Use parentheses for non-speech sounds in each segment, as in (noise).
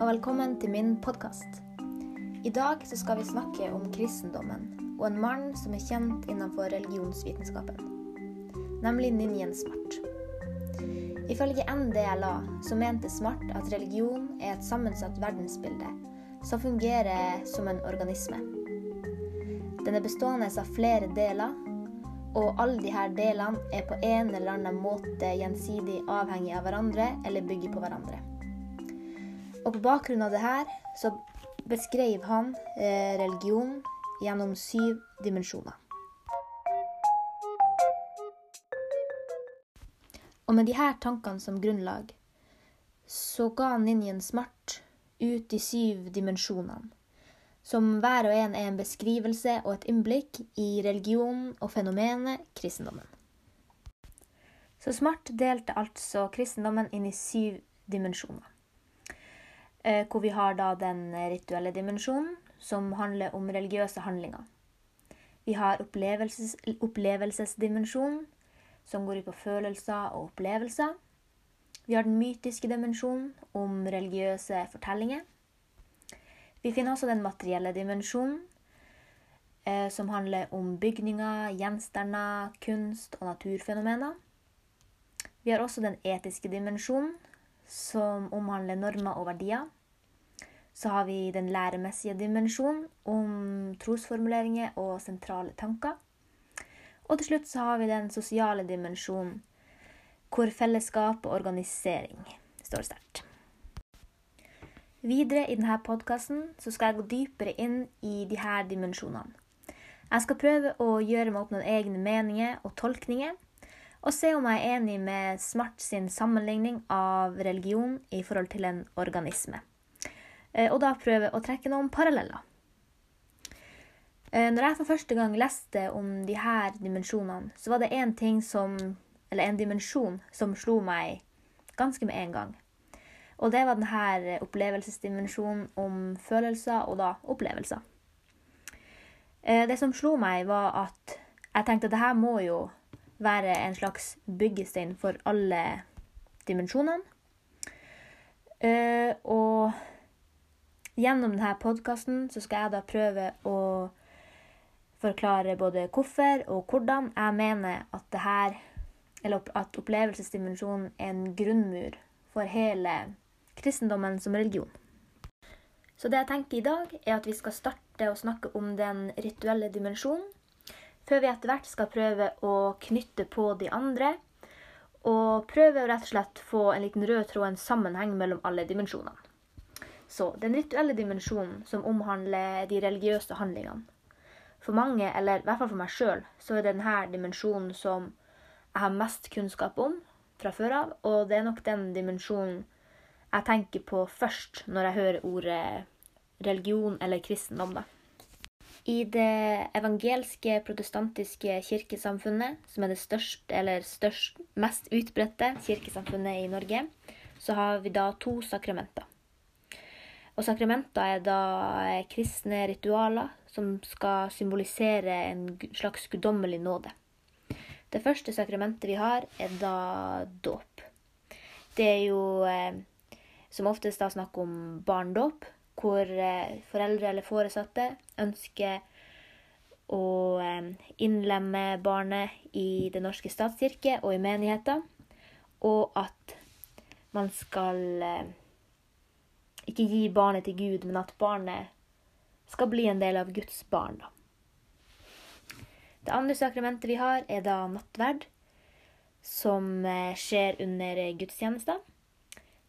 og velkommen til min podkast. I dag skal vi snakke om kristendommen og en mann som er kjent innenfor religionsvitenskapen, nemlig Ninjen Smart. Ifølge NDLA så mente Smart at religion er et sammensatt verdensbilde som fungerer som en organisme. Den er bestående av flere deler, og alle disse delene er på en eller annen måte gjensidig avhengig av hverandre eller bygger på hverandre. Og på bakgrunn av det her så beskrev han eh, religion gjennom syv dimensjoner. Og med disse tankene som grunnlag, så ga ninjen Smart ut de syv dimensjonene, som hver og en er en beskrivelse og et innblikk i religionen og fenomenet kristendommen. Så Smart delte altså kristendommen inn i syv dimensjoner. Eh, hvor vi har da den rituelle dimensjonen, som handler om religiøse handlinger. Vi har opplevelses, opplevelsesdimensjonen, som går ut på følelser og opplevelser. Vi har den mytiske dimensjonen, om religiøse fortellinger. Vi finner også den materielle dimensjonen, eh, som handler om bygninger, gjenstander, kunst og naturfenomener. Vi har også den etiske dimensjonen, som omhandler normer og verdier. Så har vi den læremessige dimensjonen om trosformuleringer og sentrale tanker. Og til slutt så har vi den sosiale dimensjonen, hvor fellesskap og organisering står sterkt. Videre i denne podkasten skal jeg gå dypere inn i disse dimensjonene. Jeg skal prøve å gjøre meg opp noen egne meninger og tolkninger og se om jeg er enig med Smart sin sammenligning av religion i forhold til en organisme. Eh, og da prøve å trekke noen paralleller. Eh, når jeg for første gang leste om de her dimensjonene, så var det én ting som Eller en dimensjon som slo meg ganske med en gang. Og det var denne opplevelsesdimensjonen om følelser, og da opplevelser. Eh, det som slo meg, var at jeg tenkte at det her må jo være en slags byggestein for alle dimensjonene. Uh, og gjennom denne podkasten skal jeg da prøve å forklare både hvorfor og hvordan jeg mener at det her, eller at opplevelsesdimensjonen er en grunnmur for hele kristendommen som religion. Så det jeg tenker i dag, er at vi skal starte å snakke om den rituelle dimensjonen før vi etter hvert skal prøve å knytte på de andre. Og prøve å rett og slett få en liten rød tråd, en sammenheng mellom alle dimensjonene. Så den rituelle dimensjonen som omhandler de religiøse handlingene. For mange, eller i hvert fall for meg sjøl, så er det denne dimensjonen som jeg har mest kunnskap om fra før av, og det er nok den dimensjonen jeg tenker på først når jeg hører ordet religion eller kristendom. da. I det evangelske protestantiske kirkesamfunnet, som er det største, eller størst, mest utbredte kirkesamfunnet i Norge, så har vi da to sakramenter. Og sakramenter er da kristne ritualer som skal symbolisere en slags guddommelig nåde. Det første sakramentet vi har, er da dåp. Det er jo eh, som oftest da snakk om barndåp hvor eh, foreldre eller foresatte ønsker å eh, innlemme barnet i Den norske statskirke og i menigheter, og at man skal eh, ikke gi barnet til Gud, men at barnet skal bli en del av Guds barn. Da. Det andre sakramentet vi har, er da nattverd, som skjer under gudstjenester.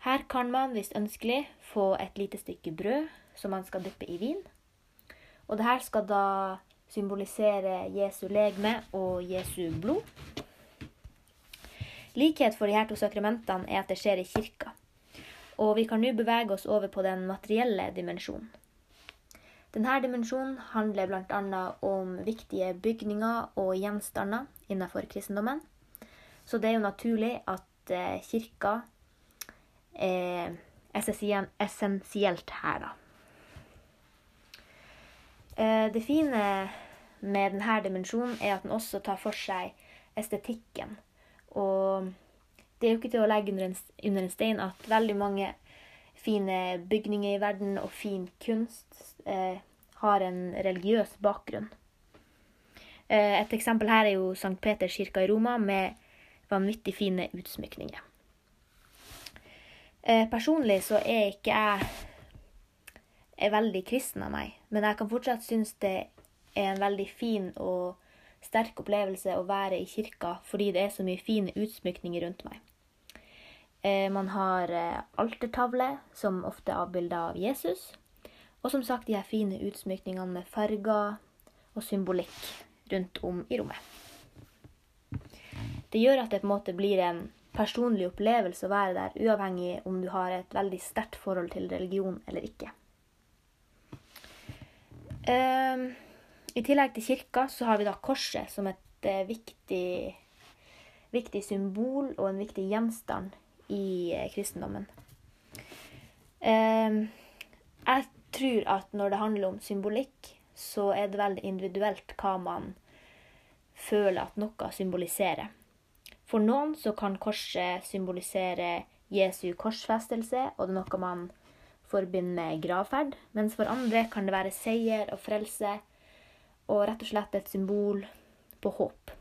Her kan man, hvis ønskelig, få et lite stykke brød som man skal dyppe i vin. Og det her skal da symbolisere Jesu legeme og Jesu blod. Likhet for de her to sakramentene er at det skjer i kirka. Og vi kan nå bevege oss over på den materielle dimensjonen. Denne dimensjonen handler bl.a. om viktige bygninger og gjenstander innenfor kristendommen. Så det er jo naturlig at eh, kirka er essensielt her, da. Eh, det fine med denne dimensjonen er at den også tar for seg estetikken. Og det er jo ikke til å legge under en, under en stein at veldig mange fine bygninger i verden og fin kunst eh, har en religiøs bakgrunn. Eh, et eksempel her er jo St. Peters kirke i Roma med vanvittig fine utsmykninger. Eh, personlig så er ikke jeg er veldig kristen av meg, men jeg kan fortsatt synes det er en veldig fin og sterk opplevelse å være i kirka fordi det er så mye fine utsmykninger rundt meg. Eh, man har eh, altertavle, som ofte er avbilder av Jesus. Og som sagt de her fine utsmykningene med farger og symbolikk rundt om i rommet. Det gjør at det på en måte blir en personlig opplevelse å være der, uavhengig om du har et veldig sterkt forhold til religion eller ikke. Uh, I tillegg til kirka så har vi da korset som et uh, viktig, viktig, symbol og en viktig gjenstand i uh, kristendommen. Um, jeg tror at når det handler om symbolikk, så er det veldig individuelt hva man føler at noe symboliserer. For noen så kan korset symbolisere Jesu korsfestelse, og det er noe man forbinder med gravferd. Mens for andre kan det være seier og frelse, og rett og slett et symbol på håp.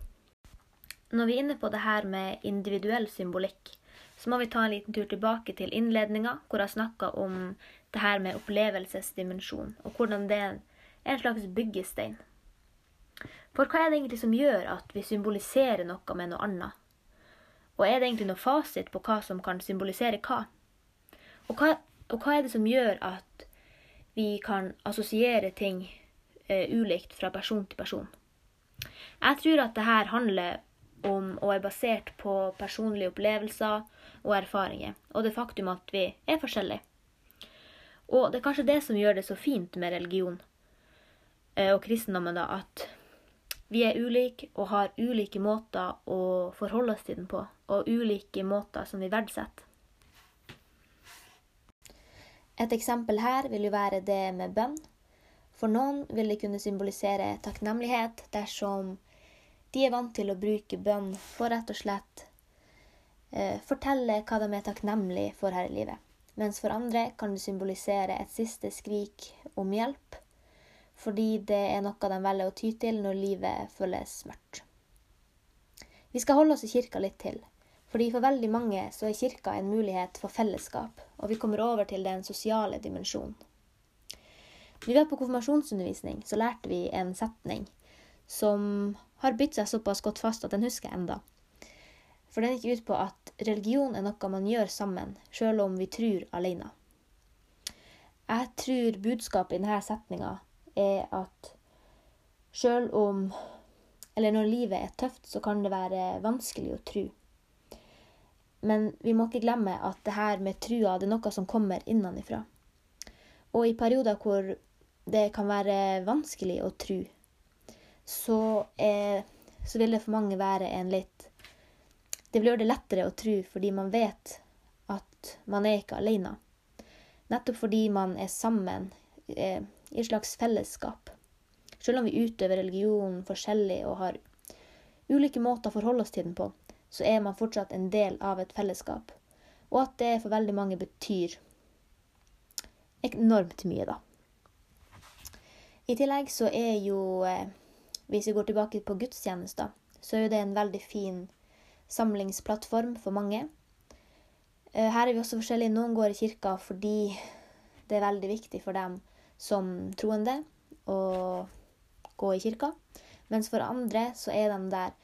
Når vi er inne på det her med individuell symbolikk, så må vi ta en liten tur tilbake til innledninga, hvor jeg snakka om det her med opplevelsesdimensjon, og hvordan det er en slags byggestein. For hva er det egentlig som gjør at vi symboliserer noe med noe annet? Og er det egentlig noe fasit på hva som kan symbolisere hva? Og hva, og hva er det som gjør at vi kan assosiere ting eh, ulikt fra person til person? Jeg tror at det her handler om og er basert på personlige opplevelser og erfaringer, og det faktum at vi er forskjellige. Og det er kanskje det som gjør det så fint med religion eh, og kristendommen, da, at vi er ulike og har ulike måter å forholde oss til den på, og ulike måter som vi verdsetter. Et eksempel her vil jo være det med bønn. For noen vil det kunne symbolisere takknemlighet dersom de er vant til å bruke bønn for rett og slett eh, fortelle hva de er takknemlige for her i livet mens for andre kan det symbolisere et siste skrik om hjelp, fordi det er noe de velger å ty til når livet føles mørkt. Vi skal holde oss i kirka litt til, fordi for veldig mange så er kirka en mulighet for fellesskap, og vi kommer over til den sosiale dimensjonen. Når vi var på konfirmasjonsundervisning, så lærte vi en setning som har bytt seg såpass godt fast at den husker jeg enda. For den gikk ut på at religion er noe man gjør sammen, sjøl om vi tror alene. Jeg tror budskapet i denne setninga er at sjøl om Eller når livet er tøft, så kan det være vanskelig å tro. Men vi må ikke glemme at det her med trua det er noe som kommer innenfra. Og i perioder hvor det kan være vanskelig å tro, så, så vil det for mange være en litt det vil gjøre det lettere å tro fordi man vet at man er ikke alene. Nettopp fordi man er sammen eh, i et slags fellesskap. Selv om vi utøver religion forskjellig og har ulike måter å forholde oss til den på, så er man fortsatt en del av et fellesskap. Og at det for veldig mange betyr enormt mye, da. I tillegg så er jo, eh, hvis vi går tilbake på gudstjenester, så er jo det en veldig fin samlingsplattform for mange. Eh, her er vi også forskjellige. Noen går i kirka fordi det er veldig viktig for dem som troende og gå i kirka. Mens for andre så er de der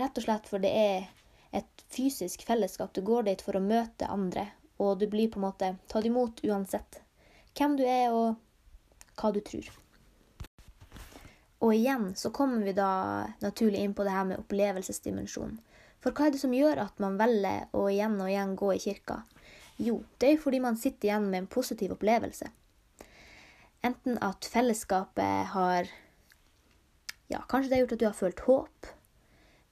rett og slett for det er et fysisk fellesskap. Du går dit for å møte andre, og du blir på en måte tatt imot uansett hvem du er og hva du tror. Og igjen så kommer vi da naturlig inn på det her med opplevelsesdimensjonen. For hva er det som gjør at man velger å igjen og igjen gå i kirka? Jo, det er fordi man sitter igjen med en positiv opplevelse. Enten at fellesskapet har Ja, kanskje det har gjort at du har følt håp.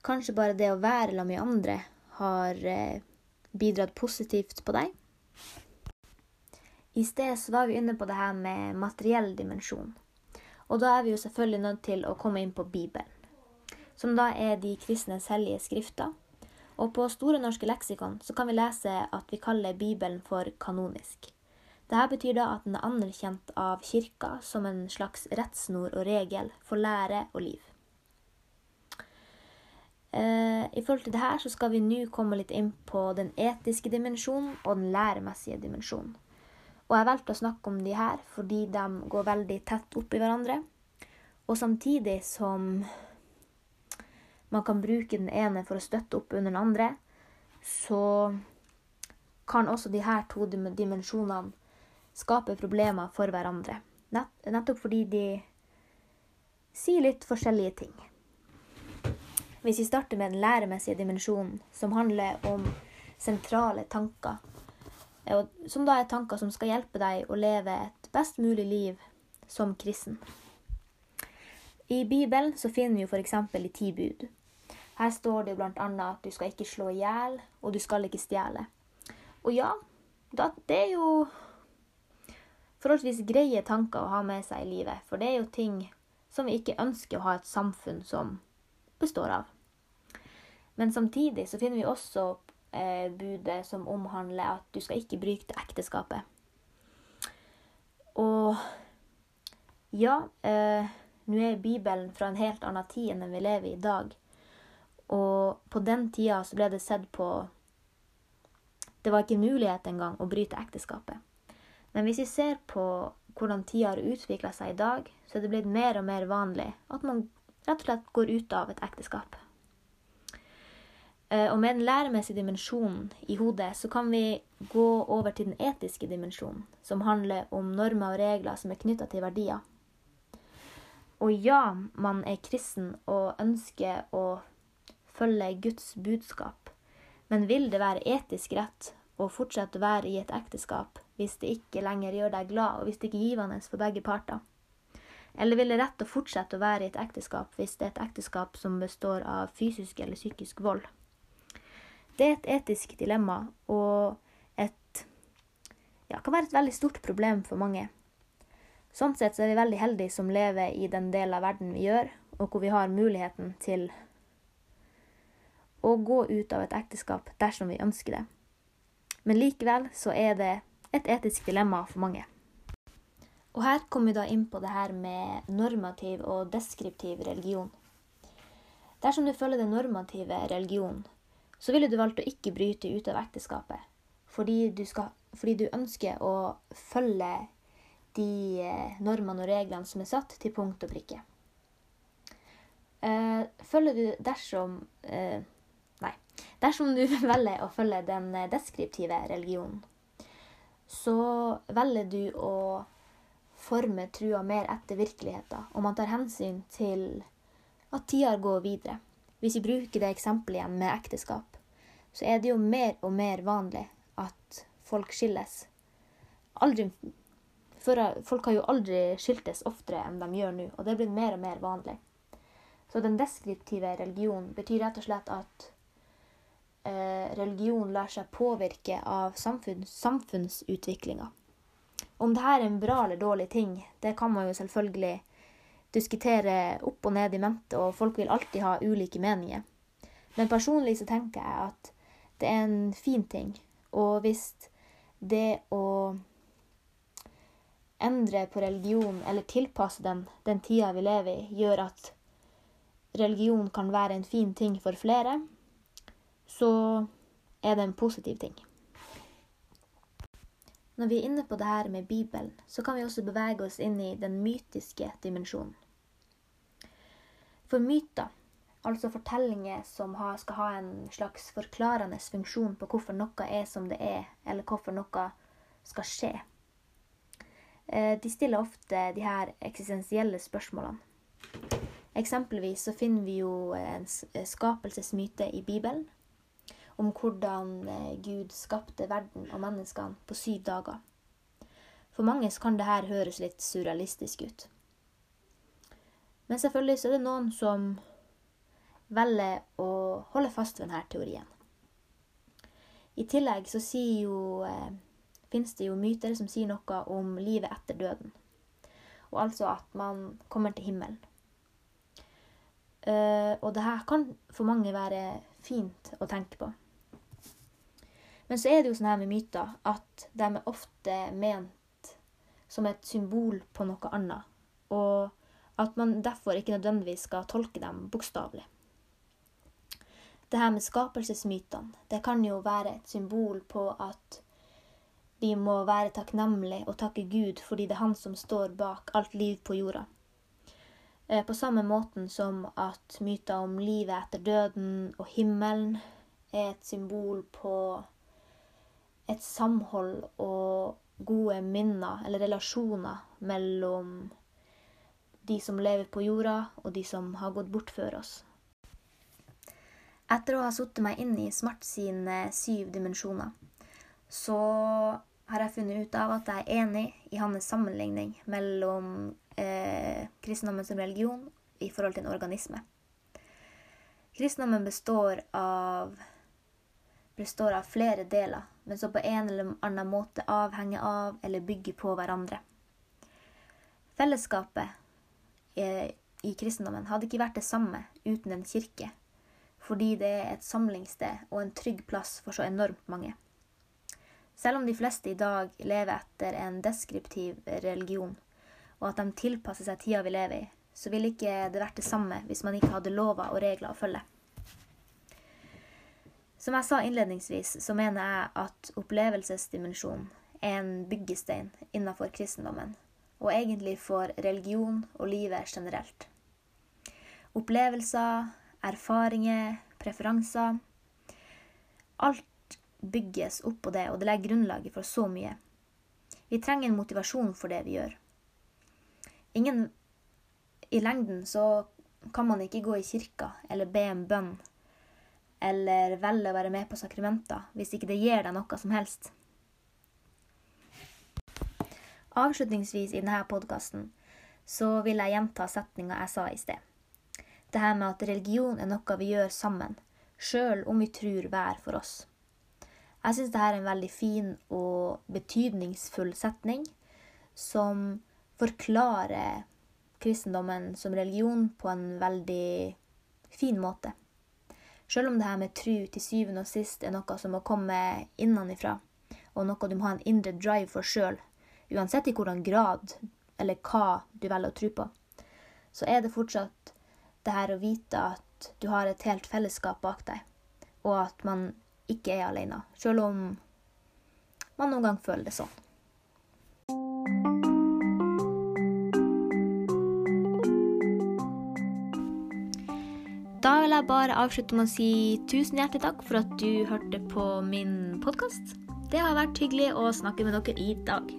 Kanskje bare det å være sammen med andre har eh, bidratt positivt på deg. I sted så var vi inne på det her med materiell dimensjon. Og da er vi jo selvfølgelig nødt til å komme inn på Bibelen som da er de kristnes hellige skrifter. Og på Store norske leksikon så kan vi lese at vi kaller Bibelen for kanonisk. Dette betyr da at den er anerkjent av kirka som en slags rettsnor og regel for lære og liv. Eh, I forhold til dette så skal vi nå komme litt inn på den etiske dimensjonen og den læremessige dimensjonen. Og jeg valgte å snakke om de her fordi de går veldig tett opp i hverandre. Og samtidig som man kan bruke den ene for å støtte opp under den andre, så kan også de her to dimensjonene skape problemer for hverandre. nettopp fordi de sier litt forskjellige ting. Hvis vi starter med den læremessige dimensjonen, som handler om sentrale tanker, som da er tanker som skal hjelpe deg å leve et best mulig liv som kristen. I Bibelen så finner vi jo f.eks. i ti bud. Her står det bl.a. at du skal ikke slå i hjel, og du skal ikke stjele. Og ja, det er jo forholdsvis greie tanker å ha med seg i livet, for det er jo ting som vi ikke ønsker å ha et samfunn som består av. Men samtidig så finner vi også eh, budet som omhandler at du skal ikke bryte ekteskapet. Og ja, eh, nå er Bibelen fra en helt annen tid enn den vi lever i i dag. Og på den tida så ble det sett på Det var ikke mulighet engang å bryte ekteskapet. Men hvis vi ser på hvordan tida har utvikla seg i dag, så er det blitt mer og mer vanlig at man rett og slett går ut av et ekteskap. Eh, og med den læremessige dimensjonen i hodet, så kan vi gå over til den etiske dimensjonen, som handler om normer og regler som er knytta til verdier. Og ja, man er kristen og ønsker å følge Guds budskap. Men vil det være etisk rett å fortsette å være i et ekteskap hvis det ikke lenger gjør deg glad, og hvis det ikke er givende for begge parter? Eller vil det rett å fortsette å være i et ekteskap hvis det er et ekteskap som består av fysisk eller psykisk vold? Det er et etisk dilemma, og et ja, kan være et veldig stort problem for mange. Sånn sett så er vi veldig heldige som lever i den delen av verden vi gjør, og hvor vi har muligheten til å gå ut av et ekteskap dersom vi ønsker det. Men likevel så er det et etisk dilemma for mange. Og her kommer vi da inn på det her med normativ og deskriptiv religion. Dersom du følger den normative religionen, så ville du valgt å ikke bryte ut av ekteskapet fordi du, skal, fordi du ønsker å følge de eh, normene og reglene som er satt, til punkt og prikke. Eh, følger du dersom Nei. Dersom du (laughs) velger å følge den eh, deskriptive religionen, så velger du å forme trua mer etter virkeligheten, og man tar hensyn til at tida går videre. Hvis vi bruker det eksempelet igjen med ekteskap, så er det jo mer og mer vanlig at folk skilles. Aldri, folk har jo aldri skiltes oftere enn de gjør nå, og det blir mer og mer vanlig. Så den deskriptive religionen betyr rett og slett at religion lar seg påvirke av samfunns, samfunnsutviklinga. Om dette er en bra eller dårlig ting, det kan man jo selvfølgelig diskutere opp og ned i mente, og folk vil alltid ha ulike meninger. Men personlig så tenker jeg at det er en fin ting. Og hvis det å endre på religion, eller tilpasse den den tida vi lever i, gjør at religion kan være en fin ting for flere, så er det en positiv ting. Når vi er inne på det her med Bibelen, så kan vi også bevege oss inn i den mytiske dimensjonen. For myter, altså fortellinger som skal ha en slags forklarende funksjon på hvorfor noe er som det er, eller hvorfor noe skal skje, eh, de stiller ofte de her eksistensielle spørsmålene. Eksempelvis så finner vi jo en skapelsesmyte i Bibelen, om hvordan eh, Gud skapte verden og menneskene på syv dager. For mange kan det her høres litt surrealistisk ut. Men selvfølgelig så er det noen som velger å holde fast ved denne teorien. I tillegg så jo, fins finnes det jo myter som sier noe om livet etter døden. Og altså at man kommer til himmelen. Uh, og det her kan for mange være fint å tenke på. Men så er det jo sånn her med myter at de er ofte ment som et symbol på noe annet. Og at man derfor ikke nødvendigvis skal tolke dem bokstavelig. Det her med skapelsesmytene, det kan jo være et symbol på at vi må være takknemlige og takke Gud fordi det er Han som står bak alt liv på jorda. Eh, på samme måten som at myter om livet etter døden og himmelen er et symbol på et samhold og gode minner eller relasjoner mellom de som lever på jorda, og de som har gått bort før oss. Etter å ha satt meg inn i Smart sine syv dimensjoner, så har jeg funnet ut av at jeg er enig i hans sammenligning mellom eh, kristendommen som religion i forhold til en organisme. Kristendommen består av, består av flere deler, men som på en eller annen måte avhenger av eller bygger på hverandre. Fellesskapet eh, i kristendommen hadde ikke vært det samme uten en kirke, fordi det er et samlingssted og en trygg plass for så enormt mange. Selv om de fleste i dag lever etter en deskriptiv religion, og at de tilpasser seg tida vi lever i, så ville ikke det vært det samme hvis man ikke hadde lover og regler å følge. Som jeg sa innledningsvis, så mener jeg at opplevelsesdimensjonen er en byggestein innenfor kristendommen, og egentlig for religion og livet generelt. Opplevelser, erfaringer, preferanser Alt bygges opp på det, og det legger grunnlaget for så mye. Vi trenger en motivasjon for det vi gjør ingen I lengden så kan man ikke gå i kirka eller be en bønn eller velge å være med på sakramenter hvis ikke det gir deg noe som helst. Avslutningsvis i denne podkasten så vil jeg gjenta setninga jeg sa i sted. Det her med at religion er noe vi gjør sammen, sjøl om vi tror hver for oss. Jeg syns dette er en veldig fin og betydningsfull setning som forklarer kristendommen som religion på en veldig fin måte. Selv om det her med tru til syvende og sist er noe som må komme innenfra, og noe du må ha en indre drive for sjøl, uansett i hvordan grad eller hva du velger å tro på, så er det fortsatt det her å vite at du har et helt fellesskap bak deg, og at man ikke er alene, sjøl om man noen gang føler det sånn. Vil jeg bare avslutte med å si tusen hjertelig takk for at du hørte på min podkast. Det har vært hyggelig å snakke med dere i dag.